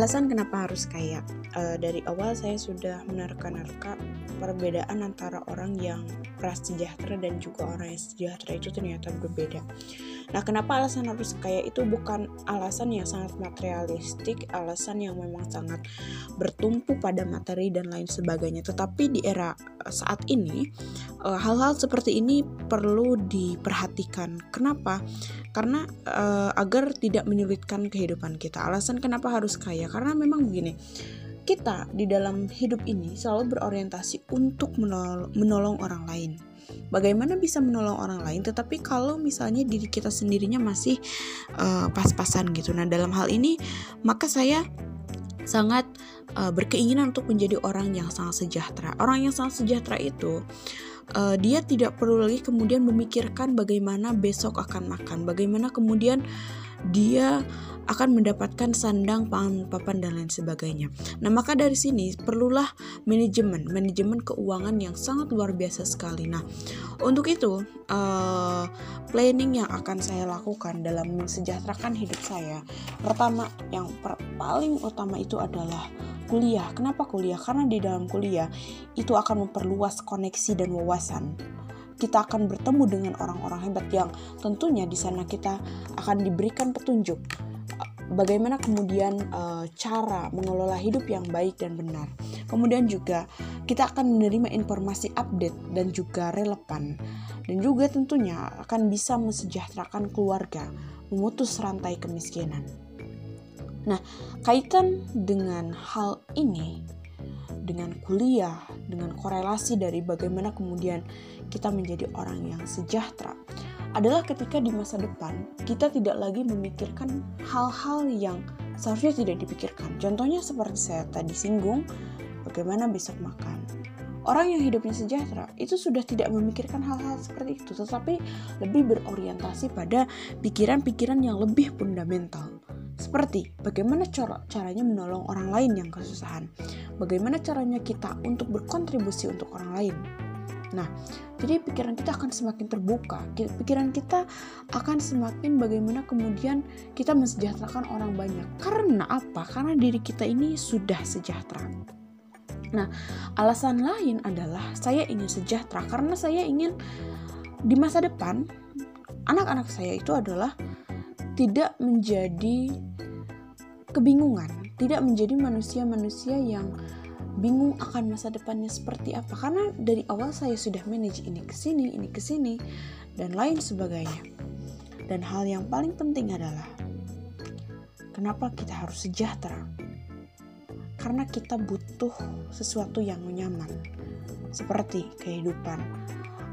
alasan kenapa harus kaya uh, dari awal saya sudah menerka-nerka perbedaan antara orang yang prasejahtera dan juga orang yang sejahtera itu ternyata berbeda. Nah, kenapa alasan harus kaya itu bukan alasan yang sangat materialistik, alasan yang memang sangat bertumpu pada materi dan lain sebagainya. Tetapi di era eh, saat ini, eh, hal-hal seperti ini perlu diperhatikan. Kenapa? Karena agar tidak menyulitkan kehidupan kita. Alasan kenapa harus kaya? Karena memang begini kita di dalam hidup ini selalu berorientasi untuk menolong, menolong orang lain. Bagaimana bisa menolong orang lain, tetapi kalau misalnya diri kita sendirinya masih uh, pas-pasan gitu. Nah, dalam hal ini, maka saya sangat uh, berkeinginan untuk menjadi orang yang sangat sejahtera. Orang yang sangat sejahtera itu uh, dia tidak perlu lagi kemudian memikirkan bagaimana besok akan makan, bagaimana kemudian dia akan mendapatkan sandang, pangan, papan dan lain sebagainya. Nah, maka dari sini perlulah manajemen, manajemen keuangan yang sangat luar biasa sekali. Nah, untuk itu uh, planning yang akan saya lakukan dalam mensejahterakan hidup saya, pertama yang paling utama itu adalah kuliah. Kenapa kuliah? Karena di dalam kuliah itu akan memperluas koneksi dan wawasan kita akan bertemu dengan orang-orang hebat yang tentunya di sana kita akan diberikan petunjuk bagaimana kemudian uh, cara mengelola hidup yang baik dan benar. Kemudian juga kita akan menerima informasi update dan juga relevan dan juga tentunya akan bisa mesejahterakan keluarga, memutus rantai kemiskinan. Nah, kaitan dengan hal ini dengan kuliah, dengan korelasi dari bagaimana kemudian kita menjadi orang yang sejahtera adalah ketika di masa depan kita tidak lagi memikirkan hal-hal yang seharusnya tidak dipikirkan. Contohnya seperti saya tadi singgung, bagaimana besok makan. Orang yang hidupnya sejahtera itu sudah tidak memikirkan hal-hal seperti itu, tetapi lebih berorientasi pada pikiran-pikiran yang lebih fundamental. Seperti bagaimana cara caranya menolong orang lain yang kesusahan, bagaimana caranya kita untuk berkontribusi untuk orang lain. Nah, jadi pikiran kita akan semakin terbuka. Pikiran kita akan semakin bagaimana kemudian kita mensejahterakan orang banyak. Karena apa? Karena diri kita ini sudah sejahtera. Nah, alasan lain adalah saya ingin sejahtera karena saya ingin di masa depan anak-anak saya itu adalah tidak menjadi kebingungan, tidak menjadi manusia-manusia yang bingung akan masa depannya seperti apa karena dari awal saya sudah manage ini ke sini, ini ke sini dan lain sebagainya. Dan hal yang paling penting adalah kenapa kita harus sejahtera? Karena kita butuh sesuatu yang nyaman. Seperti kehidupan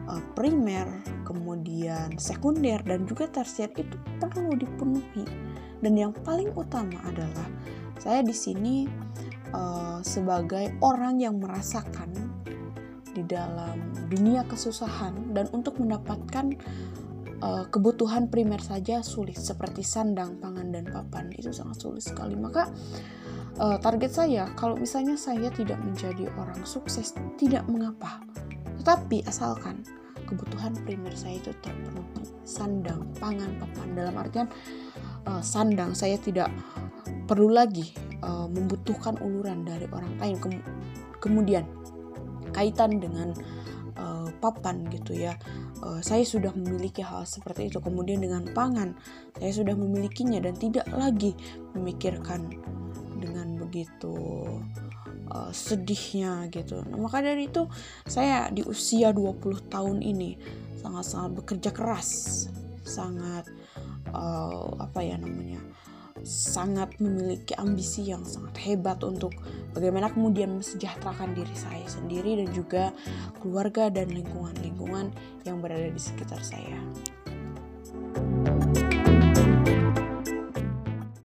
uh, primer, kemudian sekunder dan juga tersier itu perlu dipenuhi dan yang paling utama adalah saya di sini uh, sebagai orang yang merasakan di dalam dunia kesusahan dan untuk mendapatkan uh, kebutuhan primer saja sulit seperti sandang, pangan dan papan itu sangat sulit sekali. Maka uh, target saya kalau misalnya saya tidak menjadi orang sukses tidak mengapa. Tetapi asalkan kebutuhan primer saya itu terpenuhi sandang, pangan, papan dalam artian uh, sandang saya tidak perlu lagi uh, membutuhkan uluran dari orang lain. Kem kemudian kaitan dengan uh, papan gitu ya. Uh, saya sudah memiliki hal seperti itu. Kemudian dengan pangan saya sudah memilikinya dan tidak lagi memikirkan dengan begitu uh, sedihnya gitu nah, maka dari itu saya di usia 20 tahun ini sangat-sangat bekerja keras sangat uh, apa ya namanya sangat memiliki ambisi yang sangat hebat untuk bagaimana kemudian mesejahterakan diri saya sendiri dan juga keluarga dan lingkungan-lingkungan yang berada di sekitar saya.